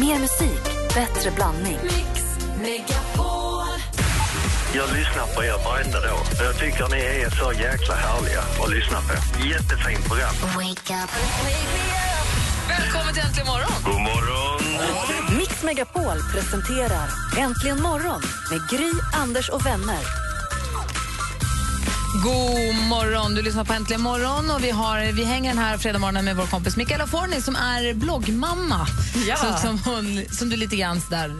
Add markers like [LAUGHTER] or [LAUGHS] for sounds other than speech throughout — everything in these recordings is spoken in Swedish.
Mer musik, bättre blandning. Jag lyssnar på er varenda dag. Jag tycker ni är så jäkla härliga att lyssna på. Jättefint program. Välkommen till Äntligen morgon! God morgon! Mix Megapol presenterar Äntligen morgon med Gry, Anders och vänner. God morgon! Du lyssnar på Äntligen morgon och vi, har, vi hänger den här fredag med vår kompis Mikaela Forni som är bloggmamma. Ja. Som, som, hon, som du lite grann där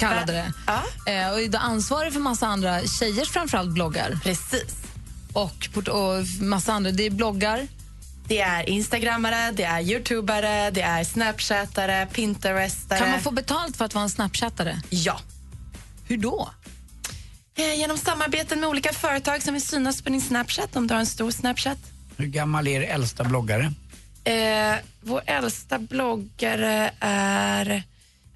kallade det. Ja. Eh, och är ansvarig för massa andra tjejers framförallt bloggar. Precis. Och, och massa andra. Det är bloggar. Det är instagrammare, det är youtubare, det är snapchatare, pinterestare. Kan man få betalt för att vara en snapchattare? Ja. Hur då? Eh, Genom samarbeten med olika företag som vill synas på din Snapchat om du har en stor Snapchat. Hur gammal är er äldsta bloggare? Eh, vår äldsta bloggare är...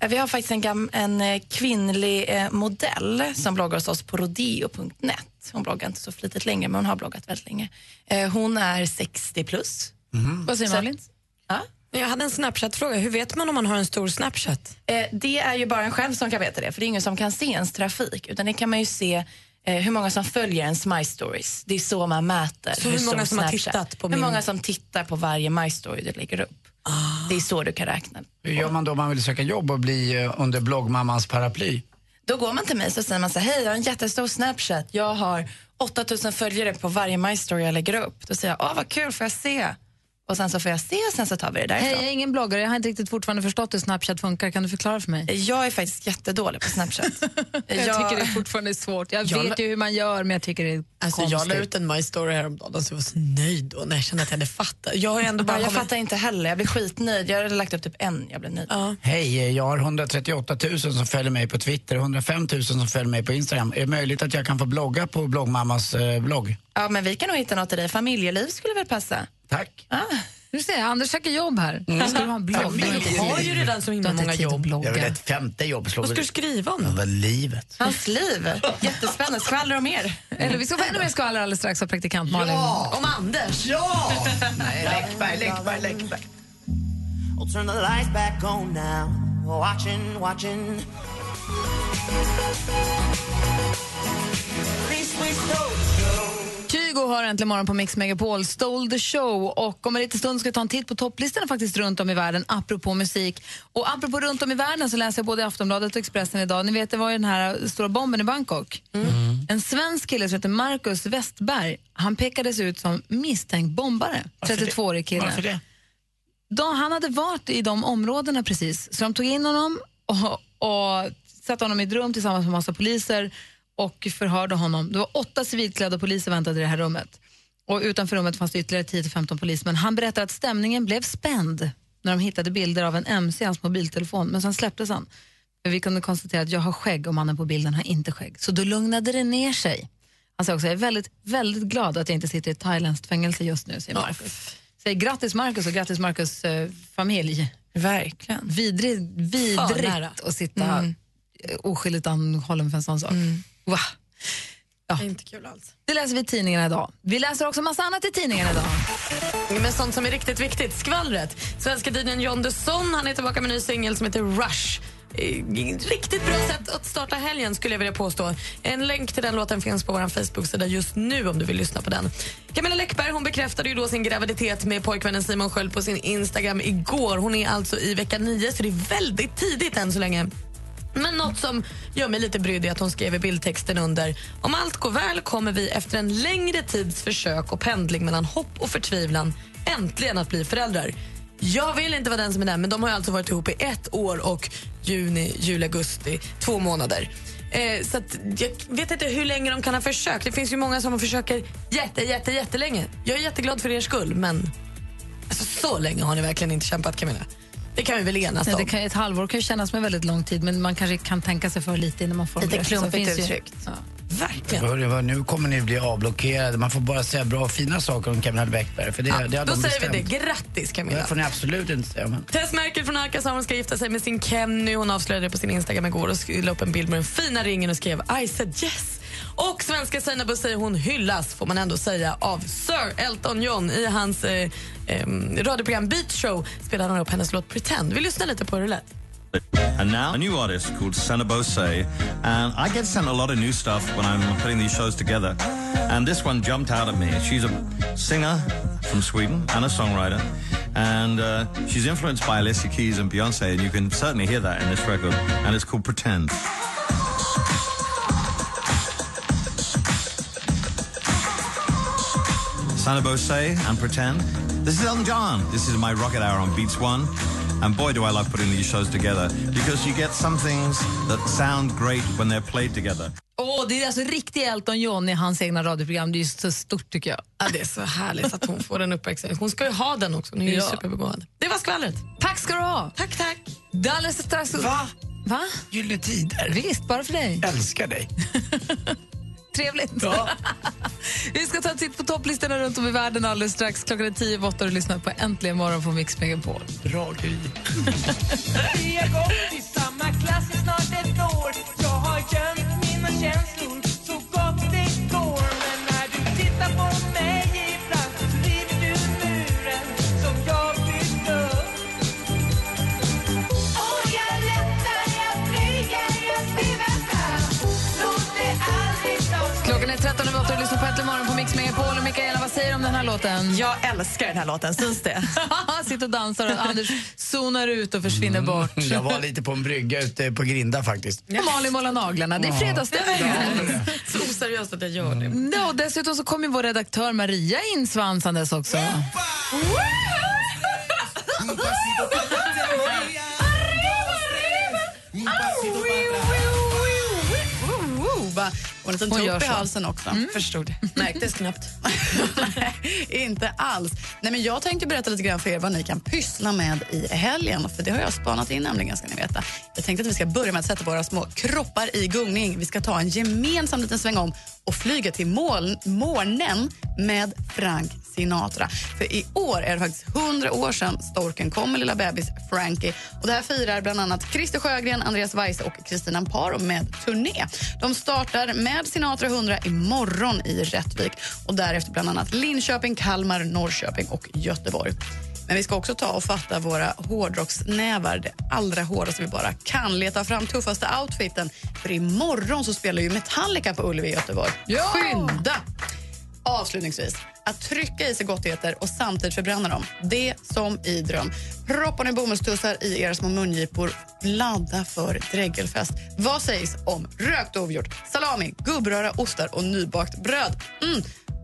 eh, Vi har faktiskt en, gam, en eh, kvinnlig eh, modell som bloggar hos oss på rodeo.net. Hon bloggar inte så flitigt längre, men hon har bloggat väldigt länge. Eh, hon är 60 plus. Vad säger Malin? Ja. Jag hade en Snapchat-fråga. Hur vet man om man har en stor Snapchat? Eh, det är ju bara en själv som kan veta det, för det är ingen som kan se ens trafik. Utan det kan man ju se eh, hur många som följer ens My Stories. Det är så man mäter. Så hur stor många som har Snapchat- tittat på Hur min- många som tittar på varje My Story du lägger upp. Det är så du kan räkna. Hur gör man då om man vill söka jobb och bli eh, under bloggmammans paraply? Då går man till mig så säger man så här, hej jag har en jättestor Snapchat. Jag har 8000 följare på varje My Story jag lägger upp. Då säger jag, åh vad kul, får jag se? Och sen så får jag se och sen så tar vi det därifrån. Hej, jag är ingen bloggare. Jag har inte riktigt fortfarande förstått hur Snapchat funkar. Kan du förklara för mig? Jag är faktiskt jättedålig på Snapchat. [LAUGHS] Jag tycker det är fortfarande svårt. Jag, Jag vet ju hur man gör, men jag tycker det är Alltså, konstigt. jag la ut en My Story häromdagen och så var jag så nöjd då när jag kände att jag hade fattat. Jag har ändå bara Ja, jag fattar inte heller, jag blir skitnöjd. Jag hade lagt upp typ en, jag blev nöjd. Ja. Hej, jag har 138 000 som följer mig på Twitter och 105 000 som följer mig på Instagram. Är det möjligt att jag kan få blogga på bloggmammas eh, blogg? Ja, men vi kan nog hitta något till dig. Familjeliv skulle väl passa? Tack. Ah. Du ser, Anders söker jobb här. Mm. Ska du ha en blogg? Du har ju redan så himla många jobb. Jag vill ett femte jobb. Vad ska du skriva om? över livet. Hans liv. Jättespännande. Skvallra om er. Eller vi ska få ännu mer skvaller alldeles strax av praktikant Malin. Om Anders? Ja! Nej, Läckberg, Läckberg, Läckberg. I'll turn the lights back on now. Watching, watching. Please, Kygo har äntligen morgon på Mix Megapol, Stole the show. Och om en liten stund ska vi ta en titt på topplistorna faktiskt runt om i världen, apropå musik. Och apropå runt om i världen så läser jag både i Aftonbladet och Expressen idag. Ni vet, det var ju den här stora bomben i Bangkok. En svensk kille som heter Marcus Westberg, han pekades ut som misstänkt bombare. 32-årig kille. Varför det? De, han hade varit i de områdena precis, så de tog in honom och, och satte honom i ett rum tillsammans med massa poliser och förhörde honom. Det var åtta civilklädda poliser väntade i det här rummet. Och utanför rummet fanns det ytterligare 10-15 polismän. Han berättade att stämningen blev spänd när de hittade bilder av en MC i hans mobiltelefon, men sen släpptes han. För vi kunde konstatera att jag har skägg och mannen på bilden har inte skägg. Så då lugnade det ner sig. Han sa också, jag är väldigt, väldigt glad att jag inte sitter i ett thailändskt fängelse just nu, säger Marcus. Säg grattis Marcus och grattis Marcus eh, familj. Verkligen. Vidrig, vidrigt att sitta mm. oskyldigt anhållen för en sån sak. Va? Det är inte kul alls. Det läser vi i tidningarna idag. Vi läser också massa annat i tidningarna idag. Men sånt som är riktigt viktigt, skvallret. Svenska DJn John Dusson han är tillbaka med en ny singel som heter Rush. Eh, Riktigt bra sätt att starta helgen skulle jag vilja påstå. En länk till den låten finns på vår Facebook-sida just nu om du vill lyssna på den. Camilla Läckberg hon bekräftade ju då sin graviditet med pojkvännen Simon Sköld på sin Instagram igår. Hon är alltså i vecka nio så det är väldigt tidigt än så länge. Men något som gör mig lite brydd är att hon skrev i bildtexten under Om allt går väl kommer vi efter en längre tids försök och pendling mellan hopp och förtvivlan äntligen att bli föräldrar. Jag vill inte vara den som är den, men de har alltså varit ihop i ett år och juni, juli, augusti, två månader. Eh, så att jag vet inte hur länge de kan ha försökt. Det finns ju många som försöker jätte, jätte, jättelänge. Jag är jätteglad för er skull, men alltså, så länge har ni verkligen inte kämpat, Camilla. Det kan vi väl enas om. det kan, ett halvår kan ju kännas som en väldigt lång tid men man kanske kan tänka sig för lite innan man får Lite klumpigt uttryckt. Ja. Verkligen. Hörru, nu kommer ni bli avblockerade. Man får bara säga bra och fina saker om Camilla Läckberg. För det, det har Då de säger vi bestämt. det. Grattis, Camilla. Det får ni absolut inte säga. Men... Tess Merkel från Alcazar ska gifta sig med sin Kenny. Hon avslöjade det på sin Instagram igår och la upp en bild med den fina ringen och skrev I said yes. Och svenska Seinabo säger hon hyllas, får man ändå säga, av Sir Elton John. I hans eh, eh, radioprogram Beat Show spelade han upp hennes låt Pretend. Vi lyssnar lite på hur det lät. And now a new artist called Senna Bose, and I get sent a lot of new stuff when I'm putting these shows together. And this one jumped out at me. She's a singer from Sweden and a songwriter, and uh, she's influenced by Alicia Keys and Beyonce, and you can certainly hear that in this record. And it's called Pretend. Sana Bose and Pretend. This is Elton John. This is my Rocket Hour on Beats One. And boy, do I love putting these shows together because you get some things that sound great when they're played together. Åh, det är alltså riktig Elton John i hans egna radioprogram. Det är ju så stort tycker jag. Ja, det är så härligt att hon får den uppmärksamheten. Hon ska ju ha den också. Hon är ju Ja. superbegåvad. Det var skvallret. Tack ska du ha. Tack, tack. Det är alldeles strax... Va? Va? Gyllene Tider. Visst, bara för dig. Älskar dig. [LAUGHS] Trevligt. Ja. [LAUGHS] Vi ska ta en titt på topplistorna runt om i världen alldeles strax. Klockan är tio över åtta och du lyssnar på Äntligen morgon på Mix Megapol. Bra Gry. [LAUGHS] Vi har gått i samma klass i snart ett år Jag har gömt mina känslor låten? Jag älskar den här låten, syns det? [LAUGHS] Sitter och dansar och Anders zonar ut och försvinner bort. [LAUGHS] Jag var lite på en brygga ute på Grinda faktiskt. Och Malin målar naglarna. Det är fredagsstämning här. Så oseriöst att jag gör det. Ja, och dessutom så kommer vår redaktör Maria in svansandes också. En liten Hon gör tupp i halsen också. Förstod. [LAUGHS] Märktes knappt. Nej, [LAUGHS] inte alls. Nej, men jag tänkte berätta lite grann för er vad ni kan pyssla med i helgen. För Det har jag spanat in nämligen, ska ni veta. Jag tänkte att vi ska börja med att sätta våra små kroppar i gungning. Vi ska ta en gemensam liten sväng om och flyga till månen med Frank Sinatra. För i år är det faktiskt 100 år sedan storken kom med lilla bebis Frankie. Och det här firar bland annat Christer Sjögren, Andreas Weise och Kristina Amparo med turné. De startar med Sinatra 100 imorgon i Rättvik och därefter bland annat Linköping, Kalmar, Norrköping och Göteborg. Men vi ska också ta och fatta våra hårdrocksnävar, det allra hårdaste vi bara kan. Leta fram tuffaste outfiten, för imorgon så spelar ju Metallica på Ullevi i Göteborg. Skynda! Avslutningsvis, att trycka i sig gottigheter och samtidigt förbränna dem. Det som i dröm. Proppa ner bomullstussar i era små mungipor. Ladda för dräggelfest. Vad sägs om rökt ovgjort, salami, gubbröra, ostar och nybakt bröd? Mm.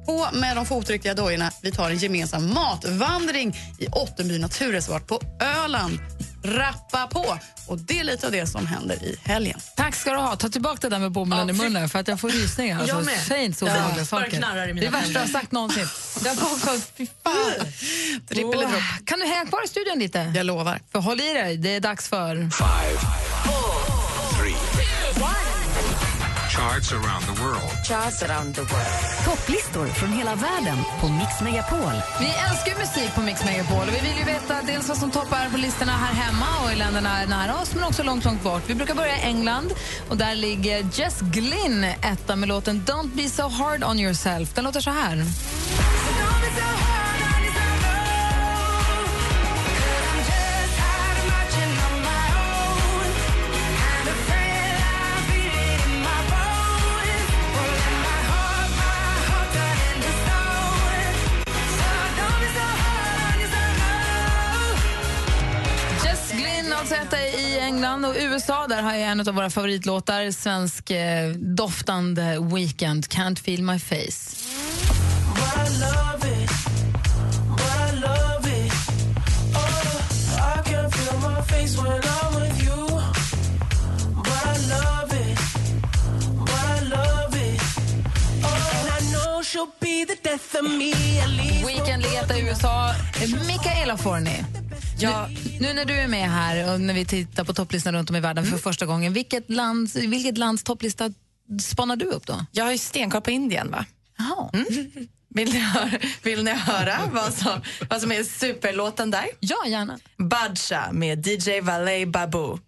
På med de fotriktiga dojorna. Vi tar en gemensam matvandring i Ottenby naturreservat på Öland. Rappa på! Och Det är lite av det som händer i helgen. Tack ska du ha. Ta tillbaka det där med bomullen Ja, i munnen för att jag får rysningar. Alltså, Jag med. Säg inte så Ja. obehagliga saker. knarrar i mina det är värsta jag har sagt någonsin. Jag får också, fy fan. Trippel dropp. Kan du hänga kvar i studion lite? Jag lovar. För håll i dig, det är dags för... Charts around the world. Topplistor från hela världen på Mix Megapol. Vi älskar musik på Mix Megapol och vi vill ju veta dels vad som toppar på listorna här hemma och i länderna nära oss men också långt, långt bort. Vi brukar börja i England och där ligger Jess Glynn etta med låten Don't be so hard on yourself. Den låter så här. Jess England och USA. Där har jag en av våra favoritlåtar, svensk eh, doftande Weekend, Can't feel my face. Weekend ligger i USA. Eh, Mikaela Forni. Ja. Nu, nu när du är med här och när vi tittar på topplistan runt om i världen för första gången, vilket, land, vilket lands topplista spanar du upp då? Jag har ju stenkoll på Indien, va? Jaha. Vill ni höra, vill ni höra vad, som, vad som är superlåten där? Ja, gärna. Badshah med DJ Valet Babu.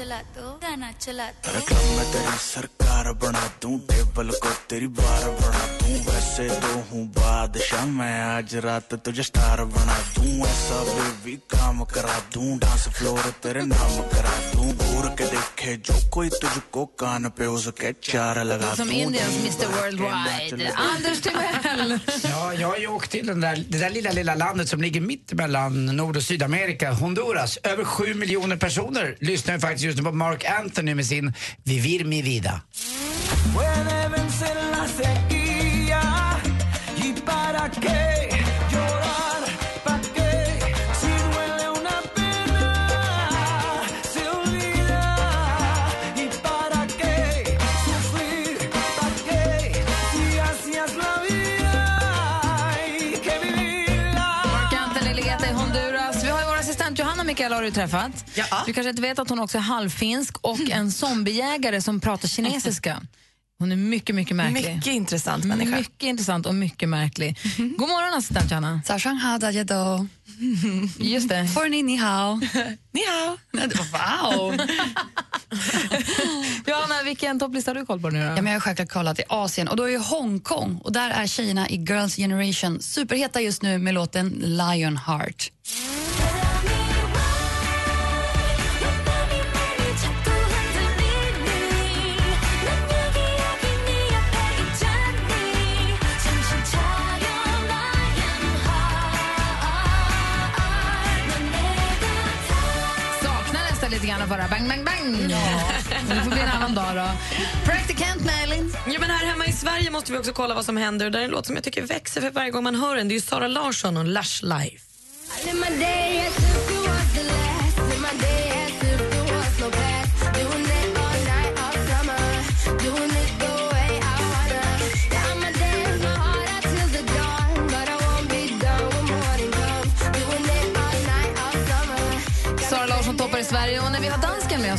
Club में तेरी सरकार बना दूं टेबल को तेरी बार बना दूं दूं वैसे तो हूँ बादशाह मैं आज रात तुझे स्टार बना दूं ऐसा बेबी काम करा दूं डांस फ्लोर तेरे नाम करा दूं घूर के देखे जो कोई तुझको कान पे उसके चार लगा Som दूं Indiens Mr Worldwide. [LAUGHS] Anders Timell. Ja, jag har ju åkt till den där, det där lilla, lilla landet som ligger mitt mellan Nord och Sydamerika, Honduras. Över sju miljoner personer lyssnar ju faktiskt just nu på Mark Anthony med sin Vivir mi vida. Puede vencer la sequía y para qué har du träffat. Ja. Du kanske inte vet att hon också är halvfinsk och en zombiejägare som pratar kinesiska. Hon är mycket, mycket märklig. Mycket intressant människa. Mycket intressant och mycket märklig. Mhm. God morgon, assistent Johanna. Just det. For ni ni hao. [LAUGHS] Ni hao. Wow! [LAUGHS] Johanna, vilken topplista har du koll på nu då? Ja, men jag har självklart kollat i Asien och då är ju Hongkong och där är tjejerna i Girls Generation superheta just nu med låten Lionheart. Bara bang, bang, bang. Ja. [LAUGHS] Det får bli en annan dag då. Practicant. Ja, men här hemma i Sverige måste vi också kolla vad som händer. Och Det är en låt som jag tycker växer för varje gång man hör den. Det är ju Sara Larsson och Lush Life.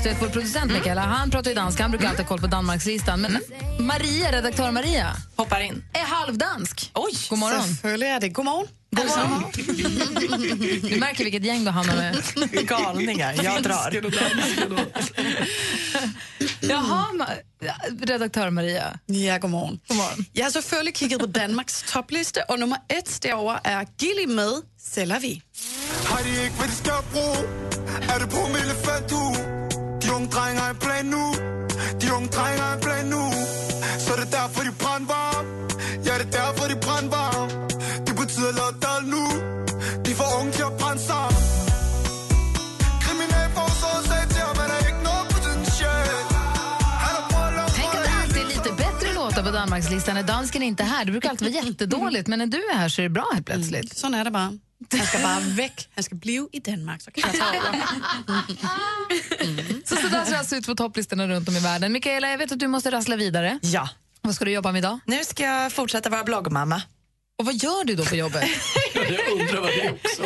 Vet vår producent Mikaela, han pratar ju danska, han brukar alltid ha koll på Danmarkslistan. Men Maria, redaktör Maria, Hoppar in. är halvdansk. Oj, God morgon. Är det. God morgon. God [LAUGHS] morgon. Du märker vilket gäng du hamnar med. Galningar. Jag drar. Jaha, redaktör Maria. Ja, god morgon. God morgon. Jeg har selvfølgelig kigget på Danmarks topliste, og nummer et derovre er Gilly med Sælger vi. Har har en plan nu. De unge drenge har en plan nu. Så er det derfor, de brandvarm. Ja, det er derfor, de brandvarm. Det betyder lockdown nu. De får unge til at brænde sammen. Kriminalforsorgen sagde til ham, at der er ikke noget potentiale. Är på Danmarkslistan när dansken inte är här. Det brukar alltid vara [LAUGHS] jättedåligt, men när du är här så är det bra helt plötsligt. Sådan er det bare. [LAUGHS] Han skal bare væk. Han skal blive i Danmark, så kan jeg tage over. Så, så där ser det alltså ut på topplistorna runt om i världen. Mikaela, jag vet att du måste rassla vidare. Ja. Vad ska du jobba med idag? Nu ska jag fortsätta vara bloggmamma. Och vad gör du då på jobbet? [LAUGHS] Jag undrar vad det är också.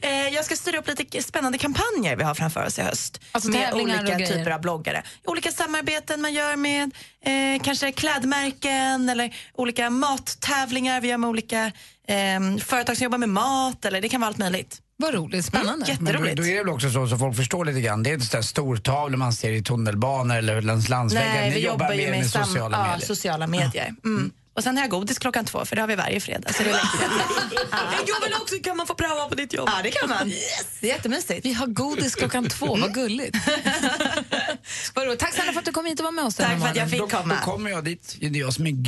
Eh, jag ska styra upp lite spännande kampanjer vi har framför oss i höst. Alltså med olika typer av bloggare. Olika samarbeten man gör med eh, kanske klädmärken eller olika mattävlingar vi gör med olika eh, företag som jobbar med mat. Eller det kan vara allt möjligt. Vad roligt, spännande. Mm, Men då, då är det väl också så, så folk förstår lite grann. Det är inte så där stortavlor man ser i tunnelbanor eller längs landsvägar. Nej, Ni vi jobbar ju mer med, sam- sociala ja, medier. sociala medier. Mm. Och sen har jag godis klockan två, för det har vi varje fredag. Så det är lätt. [LAUGHS] Jag vill också, kan man få pröva på ditt jobb? ja, det kan man. Det är jättemysigt. Vi har godis klockan två, vad gulligt. [LAUGHS] Vad roligt. Tack snälla för att du kom hit och var med oss Tack för att jag fick Då, komma. då kommer jag dit. Det är jag som är [LAUGHS]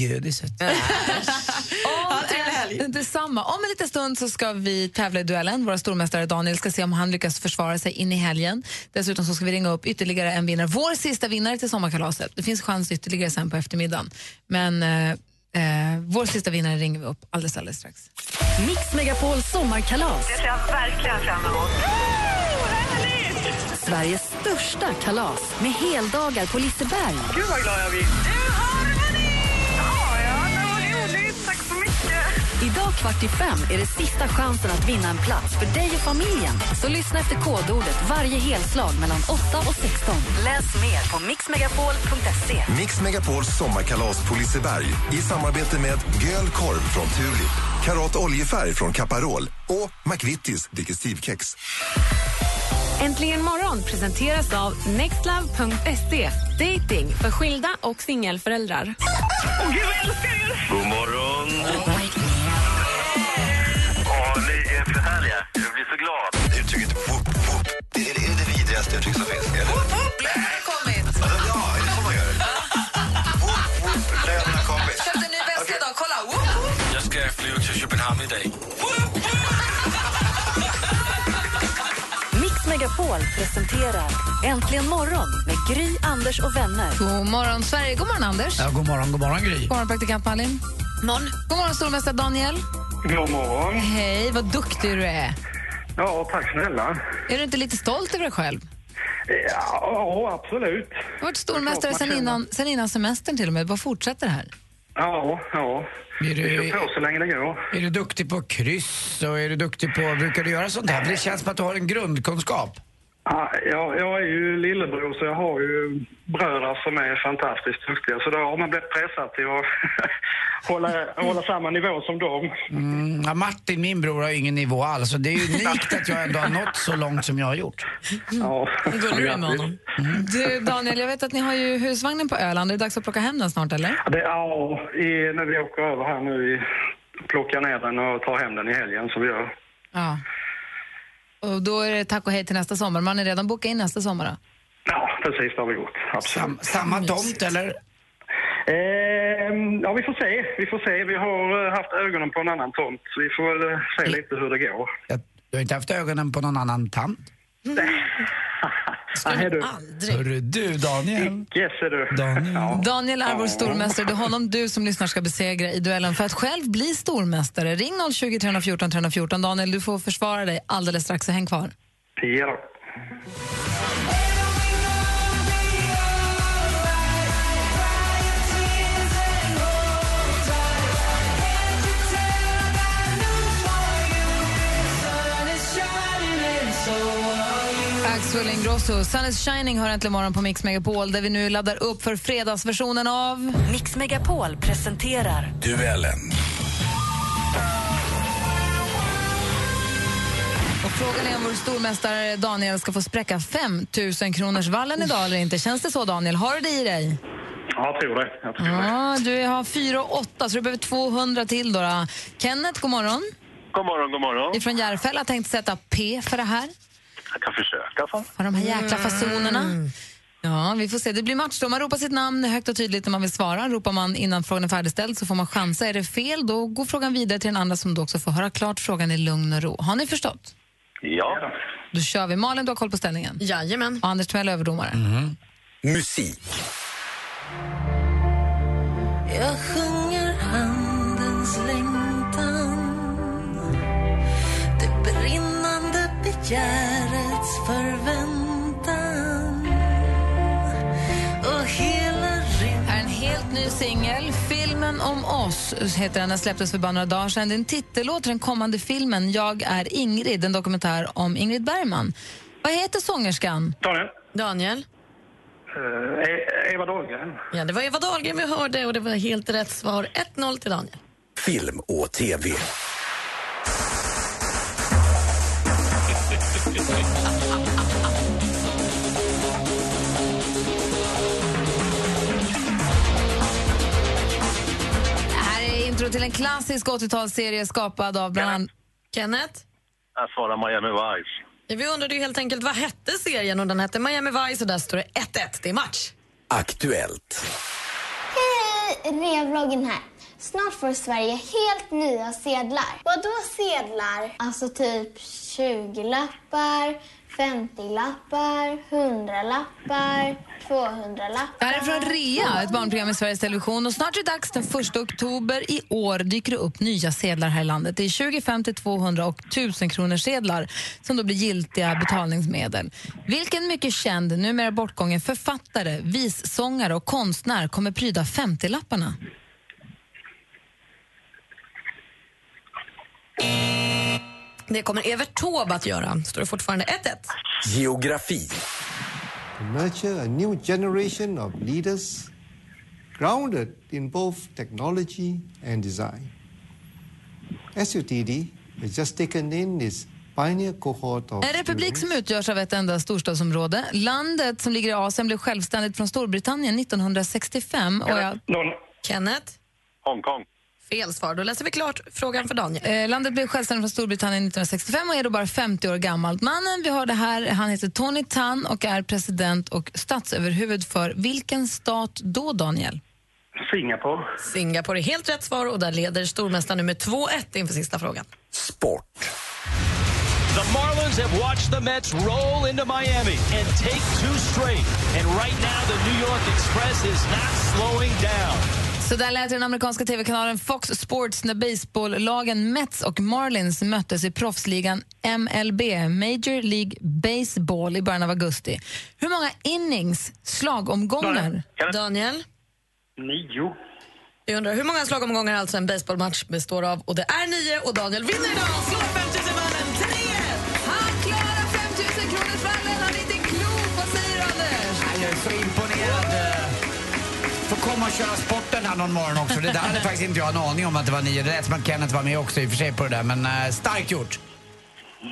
helg. Eh, Detsamma. Om en liten stund så ska vi tävla i duellen. Våra stormästare Daniel ska se om han lyckas försvara sig in i helgen. Dessutom så ska vi ringa upp ytterligare en vinnare. Vår sista vinnare till sommarkalaset. Det finns chans ytterligare sen på eftermiddagen. Men eh, vår sista vinnare ringer vi upp alldeles, alldeles strax. Mix Megapol sommarkalas. Det ser jag verkligen fram emot. Sveriges största kalas med heldagar på Liseberg. Gud vad glad jag blir. Idag kvart i fem är det sista chansen att vinna en plats för dig och familjen. Så lyssna efter kodordet varje helslag mellan 8 och 16. Läs mer på mixmegapol.se. Mix Megapols sommarkalas på Liseberg i samarbete med Göl Korv från Tulip, Karat Oljefärg från Caparol och McVittys Digestivkex. Äntligen morgon presenteras av nextlove.se. Dating för skilda och singelföräldrar. Åh gud, jag älskar er! God morgon! Åh, ni är för härliga. Jag blir så glad. Uttrycket whoop whoop, det är det, är det vidrigaste uttryck som finns. Eller? Whoop whoop, kommit! Ja, är det så man gör? whoop whoop, lönen har kommit. Köpte en ny väska idag, kolla! Jag ska flyga till Köpenhamn idag. [LAUGHS] Mix Megapol presenterar Äntligen morgon med Gry, Anders och vänner. God morgon, Sverige. God morgon, Anders. Ja, god morgon, god morgon Gry. God morgon, praktikant Malin. Morgon. God morgon, stormästare Daniel. God morgon. Hej, vad duktig du är. Ja, tack snälla. Är du inte lite stolt över dig själv? Ja, absolut. Du har varit stormästare sen innan, sen innan semestern till och med. Vad fortsätter det här? Ja, ja. Är du, på så länge det går. är du duktig på kryss och är du duktig på, brukar du göra sånt här? Det känns som att du har en grundkunskap. Ja, jag, jag är ju lillebror så jag har ju bröder som är fantastiskt duktiga. Så då har man blivit pressad till att [LAUGHS] hålla, hålla samma nivå som dem. Mm, ja, Martin, min bror, har ju ingen nivå alls och det är unikt att jag ändå har nått så långt som jag har gjort. Ja. Gullig du med honom. Du, Daniel, jag vet att ni har ju husvagnen på Öland. Är det dags att plocka hem den snart, eller? Det, ja, i, när vi åker över här nu, i, plockar ner den och tar hem den i helgen som vi gör. Ja. Och då är det tack och hej till nästa sommar. Man är redan bokat in nästa sommar. Då. Ja, precis det har vi gjort. Absolut. Sam, samma tomt eller? Ehm, ja, vi får se. Vi får se. Vi har eh, haft ögonen på en annan tomt. Så vi får väl eh, se lite hur det går. Jag, du har inte haft ögonen på någon annan tant? Nej, [LAUGHS] du. Hörru du, Daniel. Icke, ser du. Daniel. Daniel är vår stormästare. Det är honom du som lyssnar ska besegra i duellen för att själv bli stormästare. Ring 020 314 314. Daniel, du får försvara dig alldeles strax, så häng kvar. Ja Axel Ingrosso, Sun is shining hör äntligen morgon på Mix Megapol där vi nu laddar upp för fredagsversionen av... Mix Megapol presenterar Duellen. Och frågan är om vår stormästare Daniel ska få spräcka 5 000 kronors vallen idag eller inte. Känns det så, Daniel? Har du det i dig? Ja, jag tror det. Jag tror det. Ja, du har 4 och 8, så du behöver 200 till. Då, då. Kenneth, god morgon. God morgon, god morgon. Ifrån Järfälla tänkt sätta P för det här. Jag kan försöka. För de här jäkla fasonerna. Ja, vi får se. Det blir match då. Man ropar sitt namn högt och tydligt när man vill svara. Ropar man innan frågan är färdigställd så får man chansa. Är det fel, då går frågan vidare till den andra som då också får höra klart frågan i lugn och ro. Har ni förstått? Ja. Då kör vi. Malin, du har koll på ställningen. Jajamän. Och Anders Timell, överdomare. Musik. Jag sjunger handens längtan Det brinnande begärets Filmen om oss heter den. Den släpptes för bara några dagar sedan. Det är en titellåt till den kommande filmen Jag är Ingrid, en dokumentär om Ingrid Bergman. Vad heter sångerskan? Daniel. Daniel? E- Eva Dahlgren. Ja, det var Eva Dahlgren vi hörde och det var helt rätt svar. 1-0 till Daniel. Film och TV. [LAUGHS] intro till en klassisk 80-talsserie skapad av bland annat... Kenneth? Jag svarar Miami Vice. Ja, Vi undrade ju helt enkelt vad hette serien och den hette Miami Vice och där står det 1-1. Det är match. Aktuellt. Hej! Revloggen här. Snart får Sverige helt nya sedlar. Vadå sedlar? Alltså typ 20-lappar, 50-lappar, 100-lappar, 200-lappar. Det här är från Rea, ett barnprogram i Sveriges Television. Och snart är det dags, den 1 oktober i år dyker det upp nya sedlar här i landet. Det är 20, 50, 200 och 1000 kronor sedlar som då blir giltiga betalningsmedel. Vilken mycket känd, numera bortgången författare, vissångare och konstnär kommer pryda 50-lapparna? Det kommer Evert Taube att göra. Står det fortfarande 1-1. Geografi. to nurture a new generation of leaders grounded in both technology and design. SUTD has just taken in its pioneer cohort of En republik som utgörs av ett enda storstadsområde. Landet som ligger i Asien blev självständigt från Storbritannien 1965. Och jag, Kenneth? Hongkong. Fel svar. Då läser vi klart frågan för Daniel. Eh, landet blev självständigt från Storbritannien 1965 och är då bara 50 år gammalt. Mannen vi hörde här, han heter Tony Tan och är president och statsöverhuvud för vilken stat då, Daniel? Singapore. Singapore är helt rätt svar och där leder stormästaren nu med 2-1 inför sista frågan. The Marlins have watched the Mets roll into Miami and take two straight. And right now, the New York Express is not slowing down. Så där lät den amerikanska tv-kanalen Fox Sports när baseballlagen Mets och Marlins möttes i proffsligan MLB, Major League Baseball, i början av augusti. Hur många innings, slagomgångar? Daniel? Nio. Jag undrar hur många slagomgångar alltså en baseballmatch består av? Och det är nio och Daniel vinner idag! Komma och köra sporten här någon morgon också. Det där hade [LAUGHS] faktiskt inte jag en aning om att det var nio. Det lät som att Kenneth var med också i och för sig på det där. Men eh, starkt gjort.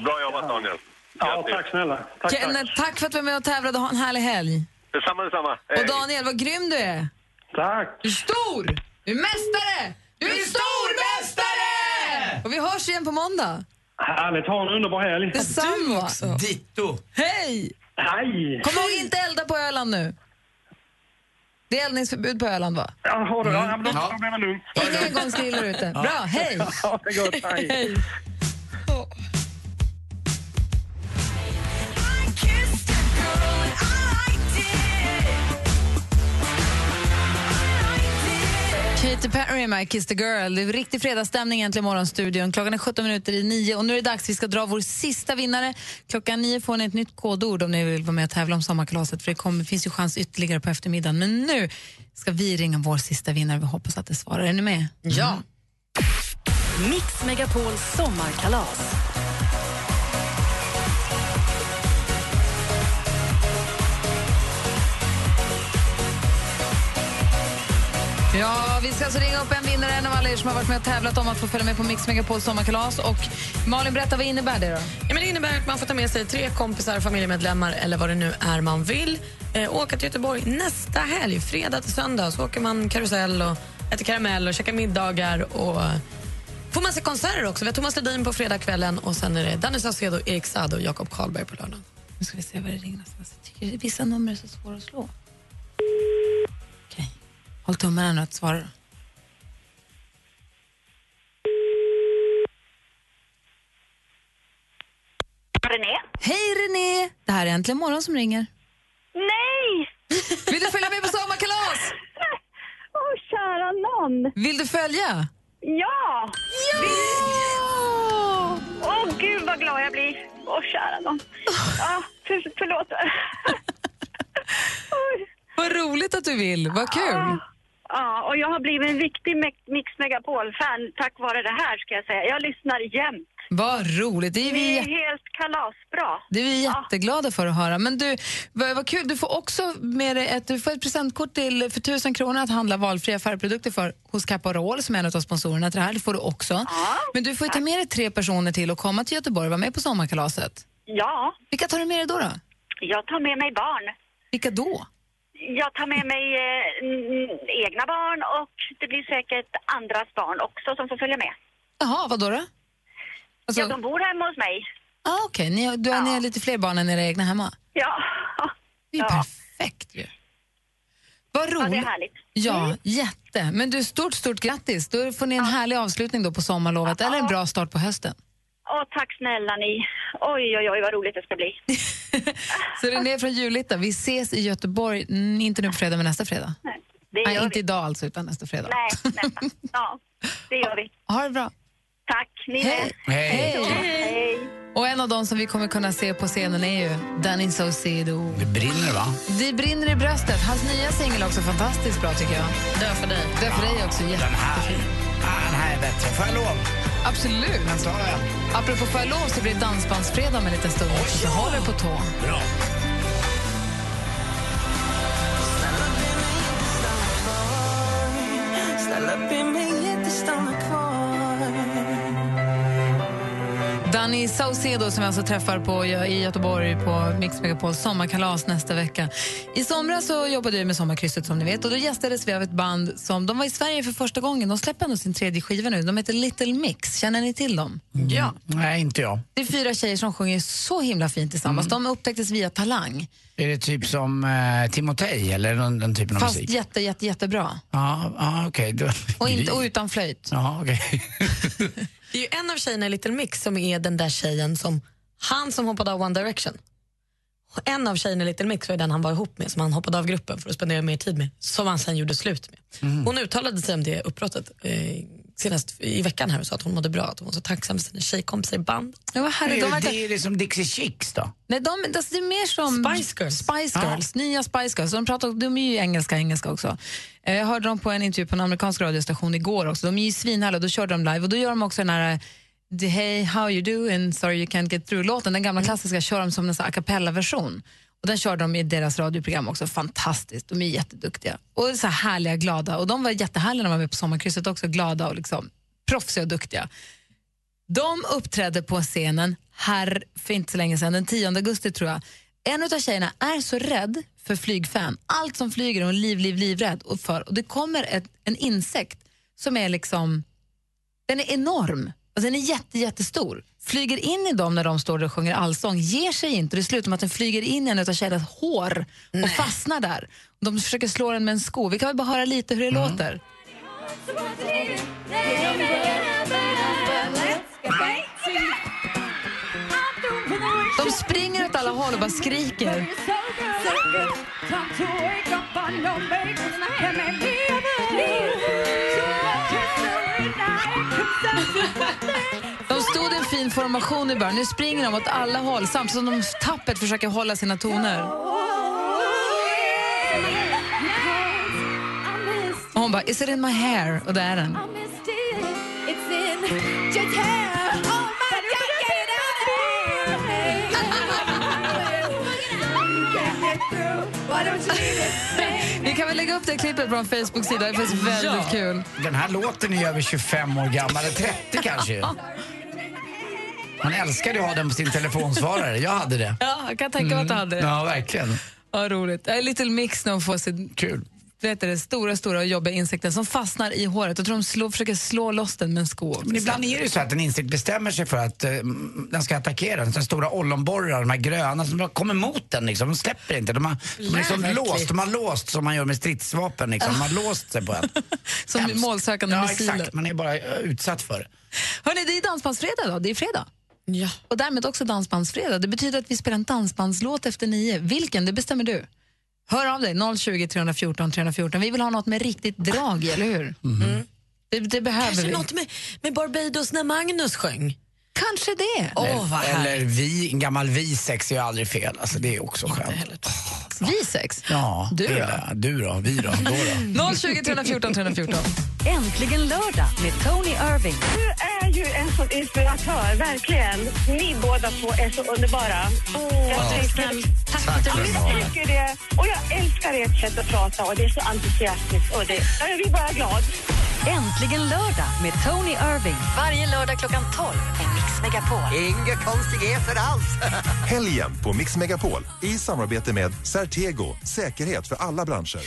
Bra jobbat Daniel. Ja, tack snälla. Tack, Kenneth, tack för att du var med och tävlade och ha en härlig helg. Detsamma, detsamma. Och Daniel, vad grym du är! Tack! Du är stor! Du är mästare! Du är stormästare! Och vi hörs igen på måndag. Härligt. Ha en underbar helg. Detsamma. Ditto. Hej! Hej! Kom ihåg inte elda på Öland nu. Det är eldningsförbud på Öland, va? Ja, har du? Ja, men då blir det lugnt. Inga engångsgriller ute. Bra, hej! Ja, det är gott. Hej. [LAUGHS] Katy Perry med Kiss the Girl. Det är riktig fredagsstämning i morgonstudion. Klockan är 17 minuter i nio och nu är det dags. Vi ska dra vår sista vinnare. Klockan nio får ni ett nytt kodord om ni vill vara med och tävla om sommarkalaset för det kommer, finns ju chans ytterligare på eftermiddagen. Men nu ska vi ringa vår sista vinnare. Vi hoppas att det svarar. Är ni med? Ja. Mix Megapols sommarkalas. Ja, vi ska alltså ringa upp en vinnare, en av alla er som har varit med och tävlat om att få följa med på Mix Megapols sommarkalas. Och Malin, berätta, vad innebär det då? Ja, men det innebär att man får ta med sig tre kompisar, familjemedlemmar eller vad det nu är man vill. Eh, åka till Göteborg nästa helg, fredag till söndag. Så åker man karusell och äter karamell och käkar middagar. Och får man se konserter också. Vi har Thomas Ledin på fredagskvällen och sen är det Danny Saucedo, Erik Saade och Jakob Karlberg på lördagen. Nu ska vi se vad det ringer någonstans. Jag tycker vissa nummer är så svåra att slå. Håll tummarna nu att svara. René? Hej René! Det här är Äntligen morgon som ringer. Nej! [LAUGHS] Vill du följa med på sommarkalas? Åh, kära nån. Vill du följa? Ja! Ja! Åh, gud vad glad jag blir. Åh, kära nån. Ja, för, förlåt. [LAUGHS] Vad roligt att du vill. Vad kul. Ja, och jag har blivit en riktig Me- Mix Megapol-fan tack vare det här ska jag säga. Jag lyssnar jämt. Vad roligt. Det är Det vi, är jä- helt kalasbra. det är vi jätteglada för att höra. Men du, vad, vad kul. Du får också med dig ett, du får ett presentkort till, för tusen kronor att handla valfria färgprodukter för hos Caparol som är en av sponsorerna till det här. Det får du också. Men du får ta med dig tre personer till och komma till Göteborg och vara med på sommarkalaset. Ja, Vilka tar du med dig då? då? jag tar med mig barn. Vilka då? Jag tar med mig eh, egna barn och det blir säkert andras barn också som får följa med. Jaha, vad då? då? Alltså- Ja, de bor hemma hos mig. Ah, Okej, ni, du, ni har lite fler barn än era egna hemma. Ja. Det är ju perfekt ju. Vad roligt. Ja, det är härligt. Ja, Mm. jätte. Men du, stort, stort grattis. Då får ni en härlig avslutning då på sommarlovet, eller en bra start på hösten. Åh, tack snälla ni. Oj, oj, oj, vad roligt det ska bli. [LAUGHS] Så René från Julita, vi ses i Göteborg, inte nu på fredag, men nästa fredag. Det Nej, gör inte vi. idag alltså, utan nästa fredag. Nej, [LAUGHS] nästa. Ja, det gör vi. Ha det bra. Tack, ni Hej. Hej. Hej. Och en av dem som vi kommer kunna se på scenen är ju Danny Saucedo. Det brinner va? Det brinner i bröstet. Hans nya singel är också fantastiskt bra tycker jag. Dö för dig. Dö för dig också, Den här, jättefin. den här är bättre. Får jag lov? Absolut. Men. Apropå får jag lov så blir det dansbandsfredag om en liten stund. Så håll er på tå. Bra. Danny Saucedo som vi alltså träffar på, i Göteborg på Mix Megapols sommarkalas nästa vecka. I somras så jobbade jag med Sommarkrysset som ni vet och då gästades vi av ett band som de var i Sverige för första gången. De släpper ändå sin tredje skiva nu. De heter Little Mix. Känner ni till dem? Ja. Nej, inte jag. Det är fyra tjejer som sjunger så himla fint tillsammans. De upptäcktes via Talang. Är det typ som eh, Timotej eller någon, den typen av Fast musik? jätte, jätte, jättebra. Ja, ja okej. då- Och, inte, och utan flöjt. Ja, okej. [LAUGHS] Det är ju en av tjejerna i Little Mix som är den där tjejen som, han som hoppade av One Direction. En av tjejerna i Little Mix var den han var ihop med, som han hoppade av gruppen för att spendera mer tid med, som han sen gjorde slut med. Hon uttalade sig om det uppbrottet eh, senast i veckan här och sa att hon mådde bra, att hon var så tacksam för sina tjejkompisar i band. Ja, härligt. De verkar- det, är som Dixie Chicks då? Nej, de, alltså, det är mer som Spice Girls. Spice Girls, nya Spice Girls. De, pratar, de är ju engelska engelska också. Eh, Jag hörde dem på en intervju på en amerikansk radiostation igår också. De är ju svinhärliga, då körde de live och då gör de också den här The Hey How You Doing, Sorry You Can't Get Through-låten. Den gamla klassiska kör de som en a cappella-version. Och den körde de i deras radioprogram också. Fantastiskt, de är jätteduktiga. Och så här härliga, glada. Och de var jättehärliga när de var med på Sommarkrysset också. Glada och liksom proffsiga och duktiga. De uppträdde på scenen här för inte så länge sedan, den 10 augusti tror jag. En av tjejerna är så rädd för flygfän. Allt som flyger är hon liv, liv, livrädd och för. Och det kommer ett, en insekt som är liksom, den är enorm. Alltså den är jätte, jättestor. Flyger in i dem när de står där och sjunger allsång, ger sig inte. Det slutar med att den flyger in i en av tjejernas hår och fastnar där. De försöker slå den med en sko. Vi kan väl bara höra lite hur det låter. De springer åt alla håll och bara skriker. Stod i en fin formation i början. Nu springer de åt alla håll samtidigt som de tappert försöker hålla sina toner. Och hon bara, is it in my hair? Och det är den. [LAUGHS] Vi kan väl lägga upp det klippet på vår Facebook-sida. Det är faktiskt väldigt Ja. kul. Den här låten är över 25 år gammal, eller 30 kanske. [LAUGHS] Man älskade att ha den på sin telefonsvarare. Jag hade det. Ja, jag kan tänka mig att du hade det. Ja, verkligen. Ja, roligt. A little mix när hon får sin Kul. vet du, stora, stora och jobbiga insekten som fastnar i håret. Jag tror de slår, försöker slå loss den med en sko. Men ibland är det ju så att en insekt bestämmer sig för att eh, den ska attackera. Den stora ollonborrar, de här gröna, som kommer mot den. Liksom. De släpper inte. De har, de liksom låst, de har låst som man gör med stridsvapen. Liksom. De har låst sig på en. [LAUGHS] Som Hemskt. målsökande ja, missiler. exakt. Man är bara eh, utsatt för det. Hörrni, det är dansbandsfredag idag. Det är fredag. Ja. Och därmed också dansbandsfredag. Det betyder att vi spelar en dansbandslåt efter nio. Vilken, det bestämmer du. Hör av dig, 020 314 314. Vi vill ha något med riktigt drag eller hur? Mm. Det, det behöver Kanske vi. något med, med Barbados när Magnus sjöng. Kanske det. Åh, vad Eller vi, en gammal visex är ju aldrig fel. Alltså, det är också skönt. Vi sex? Ja, Du då? Du då? Vi då? Då då? 020 314 314. Äntligen lördag med Tony Irving. Du är ju en sån inspiratör, verkligen. Ni båda två är så underbara. jag tycker, Tack ja, men jag tycker det. Och jag älskar ert sätt att prata och det är så entusiastiskt. Och det, jag blir bara glad. Äntligen lördag med Tony Irving. Varje lördag klockan 12 på Mix Megapol. Inga konstigheter alls. [LAUGHS] Helgen på Mix Megapol i samarbete med Certego, säkerhet för alla branscher.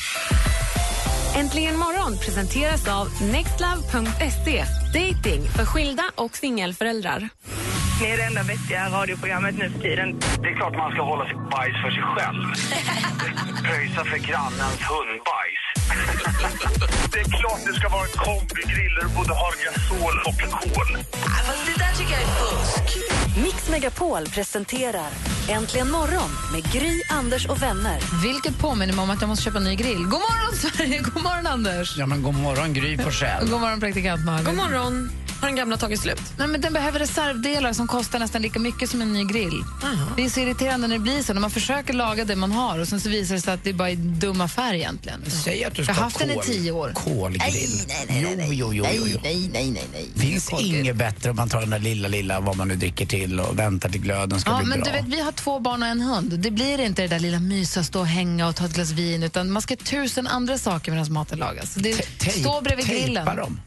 Äntligen morgon presenteras av nextlove.se. Dating för skilda och singelföräldrar. Ni är det enda vettiga radioprogrammet nu för tiden. Det är klart man ska hålla sitt bajs för sig själv. [LAUGHS] Pröjsa för grannens hundbajs. Det är klart det ska vara en kombigrill där du både har gasol och kol. det där tycker jag är fusk. Mix Megapol presenterar Äntligen morgon med Gry, Anders och vänner. Vilket påminner mig om att jag måste köpa en ny grill. God morgon, Sverige! God morgon, Anders! Ja, men god morgon Gry Forssell. God morgon, praktikant Malin. God morgon. Har den gamla tagit slut? Nej, men den behöver reservdelar som kostar nästan lika mycket som en ny grill. Det är så irriterande när det blir så. När man försöker laga det man har och sen så visar det sig att det bara är en dum affär egentligen. Säg att du ska jag har haft ha den i kol- tio år. kolgrill. Nej, nej, nej, nej, Jo, jo, jo, jo, nej, nej, nej, nej. finns inget bättre om man tar den där lilla, lilla, vad man nu dricker till och väntar till glöden ska Ja, bli men bra. du vet, vi har två barn och en hund. Det blir inte det där lilla mysa, stå och hänga och ta ett glas vin, utan man ska tusen andra saker medan maten lagas. Det stå bredvid tejpa grillen. dem.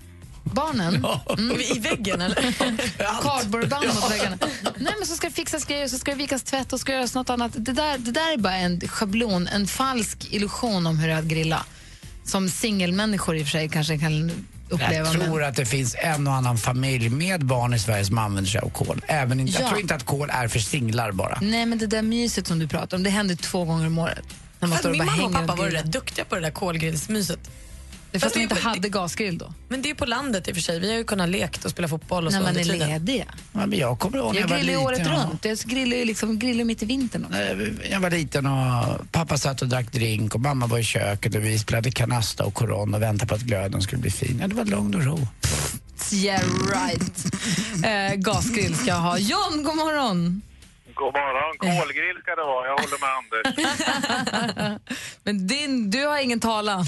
Barnen? Mm. I väggen eller? [LAUGHS] Cardboardband mot väggarna. Nej, men så ska det fixas grejer, så ska det vikas tvätt och ska göras något annat. Det där, det där är bara en schablon, en falsk illusion om hur det är att grilla. Som singelmänniskor i och för sig kanske kan uppleva. Jag tror men- att det finns en och annan familj med barn i Sverige som använder sig av kol. Även inte, Jag Ja. tror inte att kol är för singlar bara. Nej, men det där myset som du pratar om, det händer två gånger om året. När man står och Min bara mamma och pappa var rätt duktiga på det där kolgrillsmyset. Det är fast de inte hade gasgrill då. Men det är på landet i och för sig. Vi har ju kunnat lekt och spela fotboll och När så man under är tiden. lediga. Ja, men jag kommer ihåg när Jag jag var grillar ju året runt. Jag grillar ju liksom, grillar mitt i vintern också. När Jag var liten och pappa satt och drack drink och mamma var i köket och vi spelade kanasta och koron och väntade på att glöden skulle bli fin. Ja, det var lugn och ro. Yeah right. Eh, gasgrill ska jag ha. John, god morgon. God morgon. Kolgrill ska det vara. Jag håller med Anders. [LAUGHS] Men din, du har ingen talan.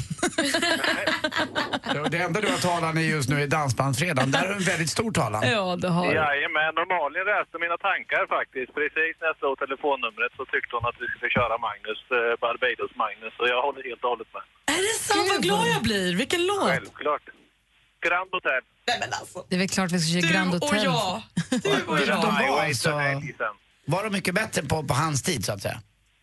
Det enda du har talan i just nu är Dansbandsfredagen. Där har du en väldigt stor talan. Ja, det har du. Jajamän, normalen läste mina tankar faktiskt. Precis när jag slog telefonnumret så tyckte hon att vi skulle köra Magnus, eh, Barbados-Magnus. Och jag håller helt och hållet med. Är det sant? Vad glad jag blir. Vilken låt. Självklart. Grand Hotel. Det är väl klart vi ska köra Grand Hotel. Du och jag. De var, Highway alltså, för helg sen. var de mycket bättre på, på hans tid så att säga?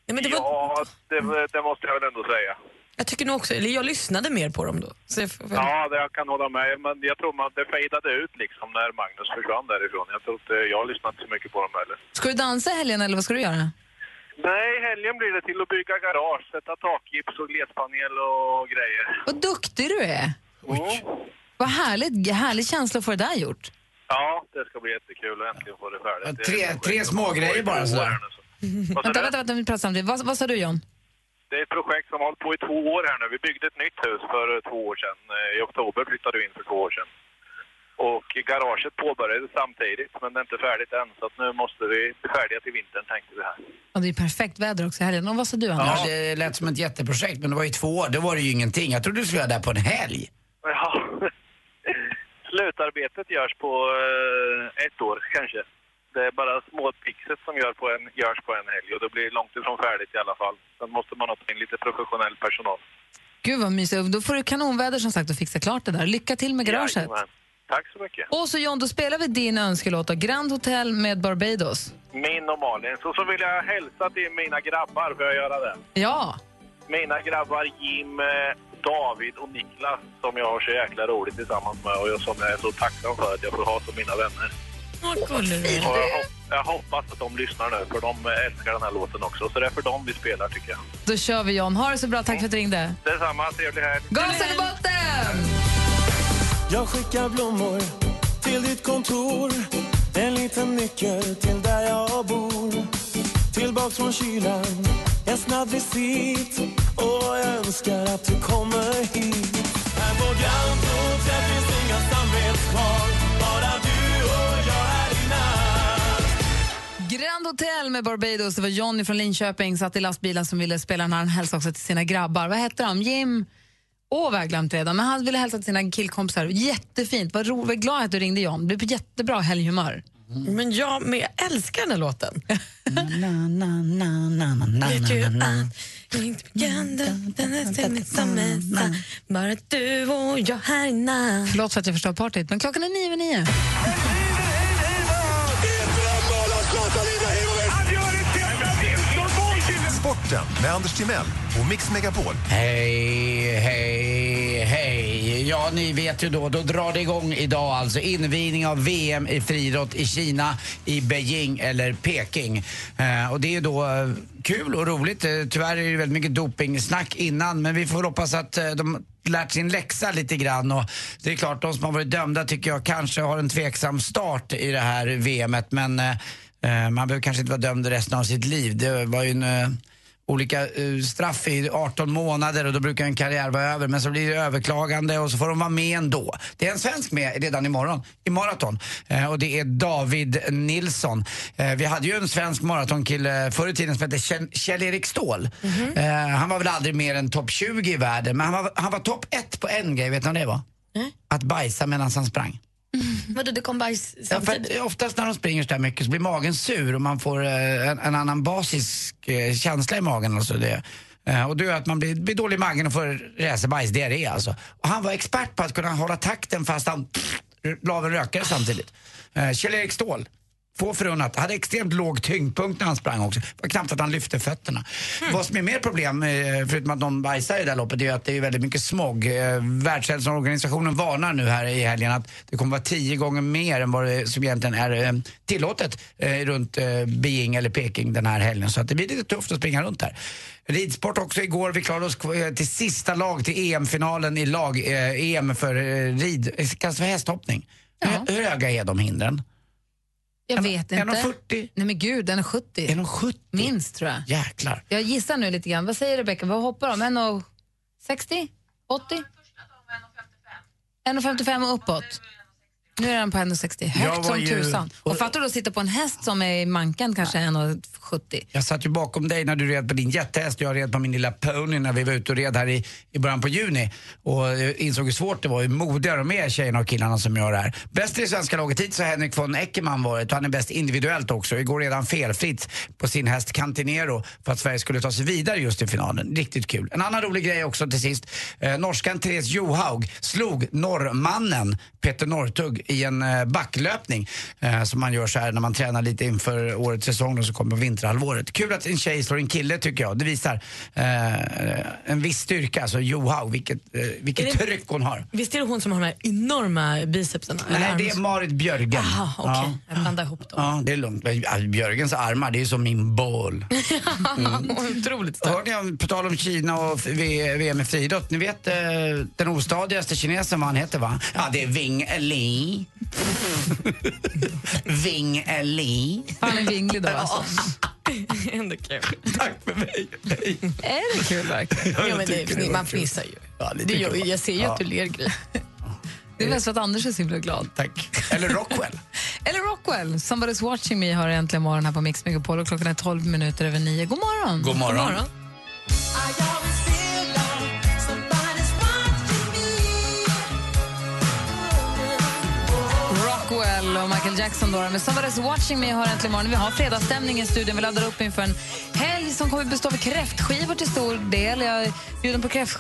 Ja, men det var, Ja, det, det måste jag väl ändå säga. jag tycker nog också, eller jag lyssnade mer på dem då. Så jag, får Ja, det jag kan hålla med. Men jag tror man det fejdade ut liksom när Magnus försvann därifrån. Jag tror inte, jag lyssnade inte så mycket på dem heller. Ska du dansa helgen eller vad ska du göra? Nej, helgen blir det till att bygga garage, sätta takgips och glespanel och grejer. Vad duktig du är. Mm. Vad härligt, härlig känsla att få det där gjort. Ja, det ska bli jättekul att äntligen få det färdigt. Tre, tre projekt som små har hållit grejer på i bara sådär. Vänta, du? vänta, vänta, vi pratar samtidigt. Vad, vad sa du John? Det är ett projekt som har hållit på i två år här nu. Vi byggde ett nytt hus för två år sedan. I oktober flyttade vi in för två år sedan. Och garaget påbörjades samtidigt, men det är inte färdigt än. Så att nu måste vi bli färdiga till vintern, tänkte vi här. Och det är perfekt väder också i helgen. Och vad sa du Ja. Anders? Det lät som ett jätteprojekt men det var ju två år, då var det ju ingenting. Jag trodde du skulle göra det här på en helg. Ja. Slutarbetet görs på eh, ett år, kanske. Det är bara små pixet som gör på en, görs på en helg och det blir långt ifrån färdigt i alla fall. Sen måste man ha in lite professionell personal. Gud vad mysigt. Då får du kanonväder som sagt och fixa klart det där. Lycka till med garaget. Jajamän. Tack så mycket. Och så John, då spelar vi din önskelåt. Grand Hotel med Barbados. Min och Malin. Så, så vill jag hälsa till mina grabbar, får jag göra det? Ja. Mina grabbar Jim, eh, David och Niklas som jag har så jäkla roligt tillsammans med och jag- som jag är så tacksam för att jag får ha som mina vänner. Vad gullig du Och är. jag, hop- jag hoppas att de lyssnar nu, för de älskar den här låten också. Så det är för dem vi spelar, tycker jag. Då kör vi John. Ha det så bra. Tack för att du ringde. Detsamma, trevlig helg! Gasen i botten! Jag skickar blommor till ditt kontor En liten nyckel till där jag bor Tillbaks från kylan, en snabb visit Och jag önskar att du kommer hit Här på Grand Hotel finns inga samvetskval Bara du och jag här i natt Grand Hotel med Barbados. Det var Johnny från Linköping, satt i lastbilen som ville spela den här. Han hälsade också till sina grabbar. Vad hette de? Jim? Åh, vad jag glömt redan. Men han ville hälsa till sina killkompisar. Jättefint. Vad, ro, vad glad att du ringde John. Du är på jättebra helghumör. Men jag, men jag älskar den här låten. Vet du att inte Bara du och jag här inne. Förlåt för att jag förstår partyt, men klockan är nio över nio. Sporten med Anders Timell och Mix Megapol. Hej, hej, hej. Ja, ni vet ju då, då drar det igång idag alltså. Invigning av VM i friidrott i Kina, i Beijing eller Peking. Eh, och det är ju då eh, kul och roligt. Eh, tyvärr är det väldigt mycket dopingsnack innan, men vi får hoppas att eh, de lärt sin läxa lite grann och det är klart, de som har varit dömda tycker jag kanske har en tveksam start i det här VMet, men eh, eh, man behöver kanske inte vara dömd resten av sitt liv. Det var ju en eh, olika eh, straff i 18 månader och då brukar en karriär vara över. Men så blir det överklagande och så får de vara med ändå. Det är en svensk med redan imorgon i maraton eh, och det är David Nilsson. Eh, vi hade ju en svensk maratonkille förr i tiden som hette Kjell- Kjell-Erik Ståhl. eh, han var väl aldrig mer än topp 20 i världen men han var, han var topp 1 på en grej, vet ni vad det var? Att bajsa medan han sprang. Vadå, det kom bajs Ja, samtidigt? att oftast när de springer så där mycket så blir magen sur och man får eh, en, en annan basisk eh, känsla i magen. Alltså det. Eh, och det gör att man blir, blir dålig i magen och får räsebajs, diarré alltså. Och han var expert på att kunna hålla takten fast han la av en rökare samtidigt. Kjell-Erik Ståhl. Få förunnat. Hade extremt låg tyngdpunkt när han sprang också. Det var knappt att han lyfte fötterna. Vad som är mer problem, eh, förutom att någon bajsar i det här loppet, är att det är väldigt mycket smog. Eh, Världshälsoorganisationen varnar nu här i helgen att det kommer vara tio gånger mer än vad det som egentligen är eh, tillåtet runt Beijing eller Peking den här helgen. Så att det blir lite tufft att springa runt här. Ridsport också igår. Vi klarade oss till sista lag till EM-finalen i lag, EM för rid, kallas för hästhoppning. Hur, hur höga är de hindren? Jag En- vet en inte. 40? Nej men gud, den är 70. En och 70? Minst tror jag. Jäklar. Jag gissar nu lite grann. Vad säger Rebecka? Vad hoppar de? 1,60? 80? 1,55 och uppåt. Nu är den på 1,60. Jag Högt som ju- tusan. Och fattar du att sitta på en häst som är i manken kanske 1,70? Jag satt ju bakom dig när du red på din jättehäst. Jag red på min lilla pony när vi var ute och red här i, i början på juni. Och eh, insåg hur svårt det var, hur modiga de är tjejerna och killarna som gör det här. Bäst i det svenska laget hittills har Henrik von Eckermann varit och han är bäst individuellt också. Igår redan felfritt på sin häst Cantinero för att Sverige skulle ta sig vidare just i finalen. Riktigt kul. En annan rolig grej också till sist. Eh, norskan Therese Johaug slog norrmannen Peter Northug i en eh, backlöpning eh, som man gör så här när man tränar lite inför årets säsong och så kommer vinterhalvåret. Kul att en tjej slår en kille tycker jag. Det visar eh, en viss styrka. Alltså Johaug, vilket, eh, vilket det- tryck hon har. Visst är det hon som har de här enorma bicepsen? Nej, det är Marit Björgen. Jaha, okej. Ja. Jag blandar ihop dem. Ja, det är lugnt. Alltså, Björgens armar, det är som min boll. [LAUGHS] Otroligt Hörde ni, på tal om Kina och VM i friidrott, ni vet eh, den ostadigaste kinesen vad han heter va? Ja, det är Wing Li. [LAUGHS] Wing Li. Han är vinglig då alltså. [LAUGHS] Ändå kul. Tack för mig. Är det kul verkligen? Ja, men det det, man fnissar ju. Ja, det gör, jag ser ju Ja. att du ler, Gry. Det är mest för att Anders är så himla glad. Tack. Eller Rockwell. [LAUGHS] Eller Rockwell. Somebody's watching me har äntligen morgon här på Mix Megapol och klockan är 12 minuter över 9. God morgon! God morgon. Rockwell och Michael Jackson då med Somebody's watching me har äntligen morgon. Vi har fredagsstämning i studion. Vi laddar upp inför en helg som kommer bestå av kräftskivor till stor del. Jag är bjuden på kräft,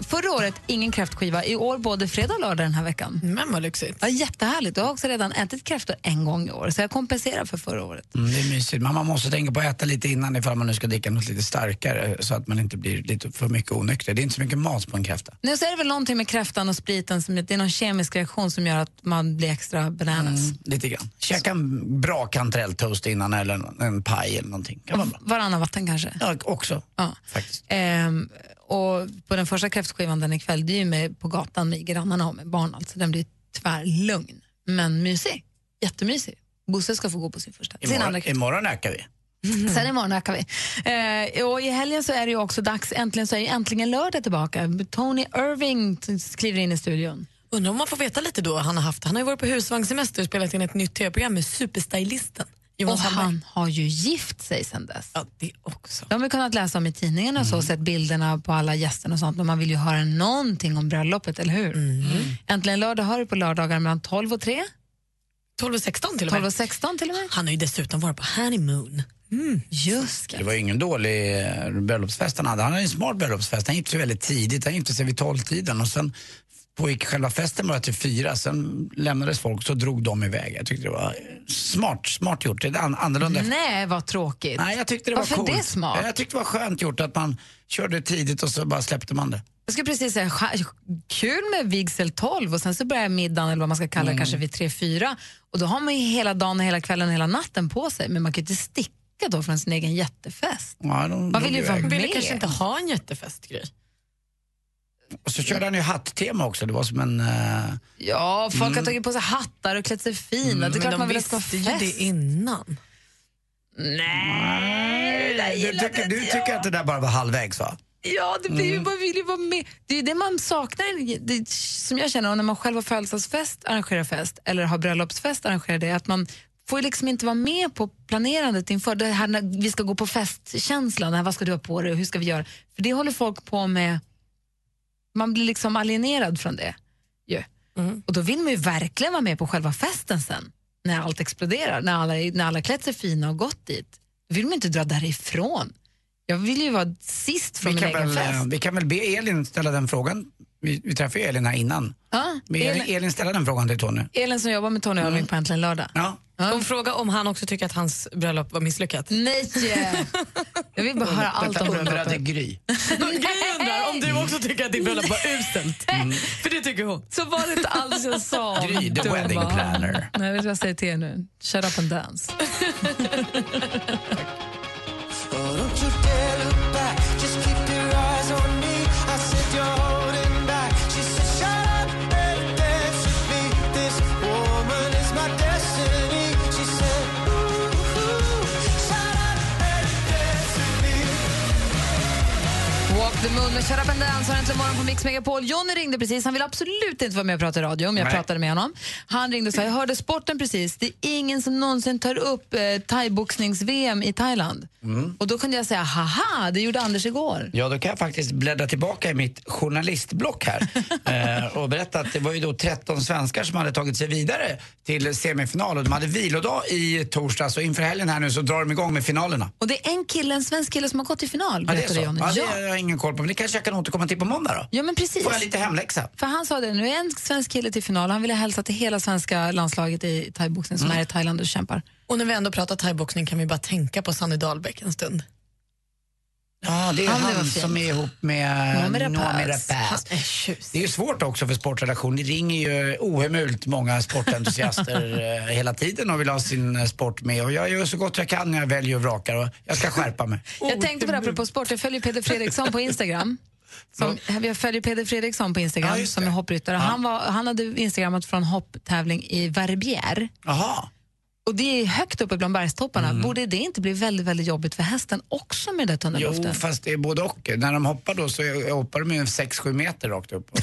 förra året ingen kräftskiva. I år både fredag och lördag den här veckan. Men vad lyxigt. Ja, jättehärligt. Jag har också redan ätit kräftor en gång i år så jag kompenserar för förra året. Mm, det är mysigt. Men man måste tänka på att äta lite innan ifall man nu ska dricka något lite starkare så att man inte blir lite för mycket onykter. Det är inte så mycket mat på en kräfta. Nu så är det väl någonting med kräftan och spriten, som, det är någon kemisk reaktion som gör att man blir extra bananas. Mm, lite grann. Käka en bra kantarelltoast innan eller en, en paj eller någonting. Kan vara bra. Varannan vatten kanske. Ja, också. Ja. Faktiskt. Ehm, och på den första kräftskivan den ikväll, det är ju med på gatan med grannarna och med barn. Alltså, den blir tvärlugn, men mysig. Jättemysig. Bosse ska få gå på sin första. Sin andra Imorgon, kräft. imorgon ökar vi. [LAUGHS] Sen imorgon ökar vi. Eh, och I helgen så är det ju också dags, äntligen så är ju äntligen lördag tillbaka. Tony Irving kliver in i studion. Undrar om man får veta lite då han har haft. Han har ju varit på husvagnssemester och spelat in ett nytt tv-program med superstylisten. Jonas och han har ju gift sig sen dess. Ja, det också. De har vi kunnat läsa om i tidningarna och så, sett bilderna på alla gästerna och sånt, men man vill ju höra någonting om bröllopet, eller hur? Äntligen lördag har du på lördagar mellan 12 och 3. 12 och 16 till och 12 med. och 16 till och med. Han har ju dessutom varit på honeymoon. Just Det var ju ingen dålig eh, bröllopsfest han hade. Han hade en smart bröllopsfest. Han gifte sig väldigt tidigt. Han gifte sig vid tolvtiden och sen pågick själva festen bara till fyra. Sen lämnades folk så drog de iväg. Jag tyckte det var smart, smart gjort. Det är an- annorlunda. Nej, vad tråkigt. Nej, jag tyckte det var Varför coolt. det smart? Jag tyckte det var skönt gjort att man körde tidigt och så bara släppte man det. Jag skulle precis säga, kul med vigsel 12 och sen så börjar middagen eller vad man ska kalla det Mm. kanske vid 3-4 och då har man ju hela dagen och hela kvällen och hela natten på sig men man kan ju inte sticka då från sin egen jättefest. Ja, de Man vill ju vara iväg. ville med. kanske inte ha en jättefest, Gry. Och så körde han ju hatt-tema också. Det var som en... eh, Ja, folk har Mm. tagit på sig hattar och klätt sig fina. det är klart de man vill att det ska vara fest. det innan. Nej, du, tycker, du tycker att det där bara var halvvägs va? Ja, det blir ju, man vill ju vara med. Det är ju det man saknar, det, som jag känner, när man själv har födelsedagsfest, arrangerar fest eller har bröllopsfest, arrangerar det, att man får ju liksom inte vara med på planerandet inför det här när vi ska gå på festkänslan, här, vad ska du ha på dig och hur ska vi göra? För det håller folk på med, man blir liksom alienerad från det. ju. Och då vill man ju verkligen vara med på själva festen sen, när allt exploderar, när alla, när alla klätt sig fina och gått dit. Då vill man inte dra därifrån Jag vill ju vara sist från Vi min egen väl, fest. eh, vi kan väl be Elin ställa den frågan. Vi, vi träffade Elin här innan. Ja, Be Elin, Elin, ställa den frågan till Tony. Elin som jobbar med Tony Irving på Äntligen lördag. Ja. Hon frågar om han också tycker att hans bröllop var misslyckat. Nej! Jag vill bara höra allt om undrade bröllopet. Gry. [LAUGHS] Gry undrar om du också tycker att ditt bröllop var uselt. För det tycker hon. Så var det inte alls jag sa. Gry, the dumma. wedding planner. Nej, vet du vad jag säger till er nu? Shut up and dance. [LAUGHS] the moon med Shut up and dance har äntligen morgon på Mix Megapol. Johnny ringde precis. Han vill absolut inte vara med och prata i radio, men jag Nej. pratade med honom. Han ringde och sa, jag hörde sporten precis. Det är ingen som någonsin tar upp eh, thaiboxnings-VM i Thailand. Mm. Och då kunde jag säga, haha, det gjorde Anders igår. Ja, då kan jag faktiskt bläddra tillbaka i mitt journalistblock här [LAUGHS] eh, och berätta att det var ju då 13 svenskar som hade tagit sig vidare till semifinal och de hade vilodag i torsdags och inför helgen här nu så drar de igång med finalerna. Och det är en kille, en svensk kille som har gått till final, Ja, det är berättade så. Johnny. Ja, det har jag ingen koll på, men det kanske jag kan återkomma till på måndag då. Ja, men precis. Får jag lite hemläxa? För han sa det, nu är en svensk kille till final. Han ville hälsa till hela svenska landslaget i thaiboxning Mm. som är i Thailand och kämpar. Och när vi ändå pratar thaiboxning kan vi bara tänka på Sanny Dahlbäck en stund. Ja, det är han fint. som är ihop med Noomi Rapace. Det är ju svårt också för sportredaktion. Det ringer ju ohemult många sportentusiaster [LAUGHS] eh, hela tiden och vill ha sin eh, sport med. Och jag gör så gott jag kan när jag väljer och vrakar och jag ska skärpa mig. [LAUGHS] Jag tänkte på det apropå sport, jag följer Peder Fredriksson på Instagram. Som, jag följer Peder Fredriksson på Instagram Ja, som är hoppryttare. Ja. Han, var, han hade instagrammat från hopptävling i Verbier. Jaha. Och det är högt uppe bland bergstopparna. Borde det inte bli väldigt, väldigt jobbigt för hästen också med det tunna Jo, luften? fast det är både och. När de hoppar då så hoppar de ju 6-7 meter rakt upp. [LAUGHS]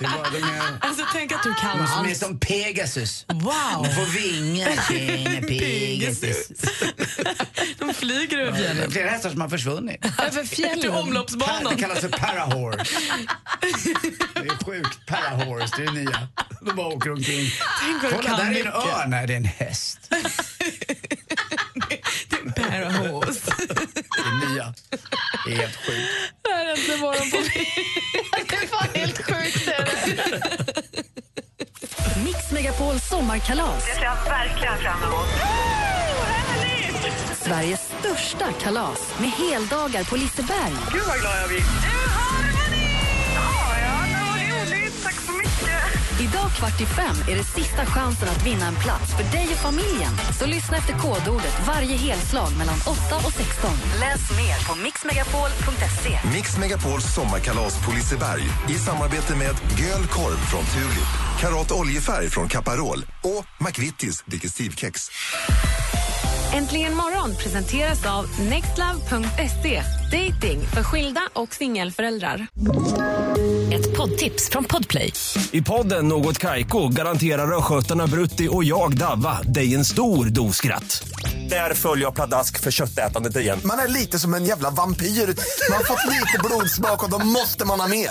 Det är de är, Alltså tänk att du kan de som är allt. som Pegasus. Wow! De får vingar. Tjena [LAUGHS] Pegasus. [LAUGHS] De flyger över Det är fjällen. flera hästar som har försvunnit. Över fjällen. Till omloppsbanan. Det kallas för parahorse. [LAUGHS] Det är sjukt. Parahorse, det är det nya. De bara åker omkring. Tänk vad Kolla, där är en mycket. örn. Nej, det är en häst. Parahorse. Det är nya. Det är helt sjukt. Det här är äntligen morgon på sommarkalas. Det ser jag verkligen fram emot. Sveriges största kalas med heldagar på Liseberg. Gud vad glad jag blir. Du har ni! Ja, ja, det var roligt. Tack så mycket. Idag kvart i fem är det sista chansen att vinna en plats för dig och familjen. Så lyssna efter kodordet varje helslag mellan 8 och 16. Läs mer på mixmegapol.se. Mix Megapols sommarkalas på Liseberg i samarbete med Göl korv från Tulip, Karat oljefärg från Caparol och McVittys Digestivkex. Äntligen morgon presenteras av nextlove.se. Dating för skilda och singelföräldrar. Ett poddtips från Podplay. I podden Något Kaiko garanterar östgötarna Brutti och jag, Davva, dig en stor dos skratt. Där följer jag pladask för köttätandet igen. Man är lite som en jävla vampyr. Man har fått lite blodsmak och då måste man ha mer.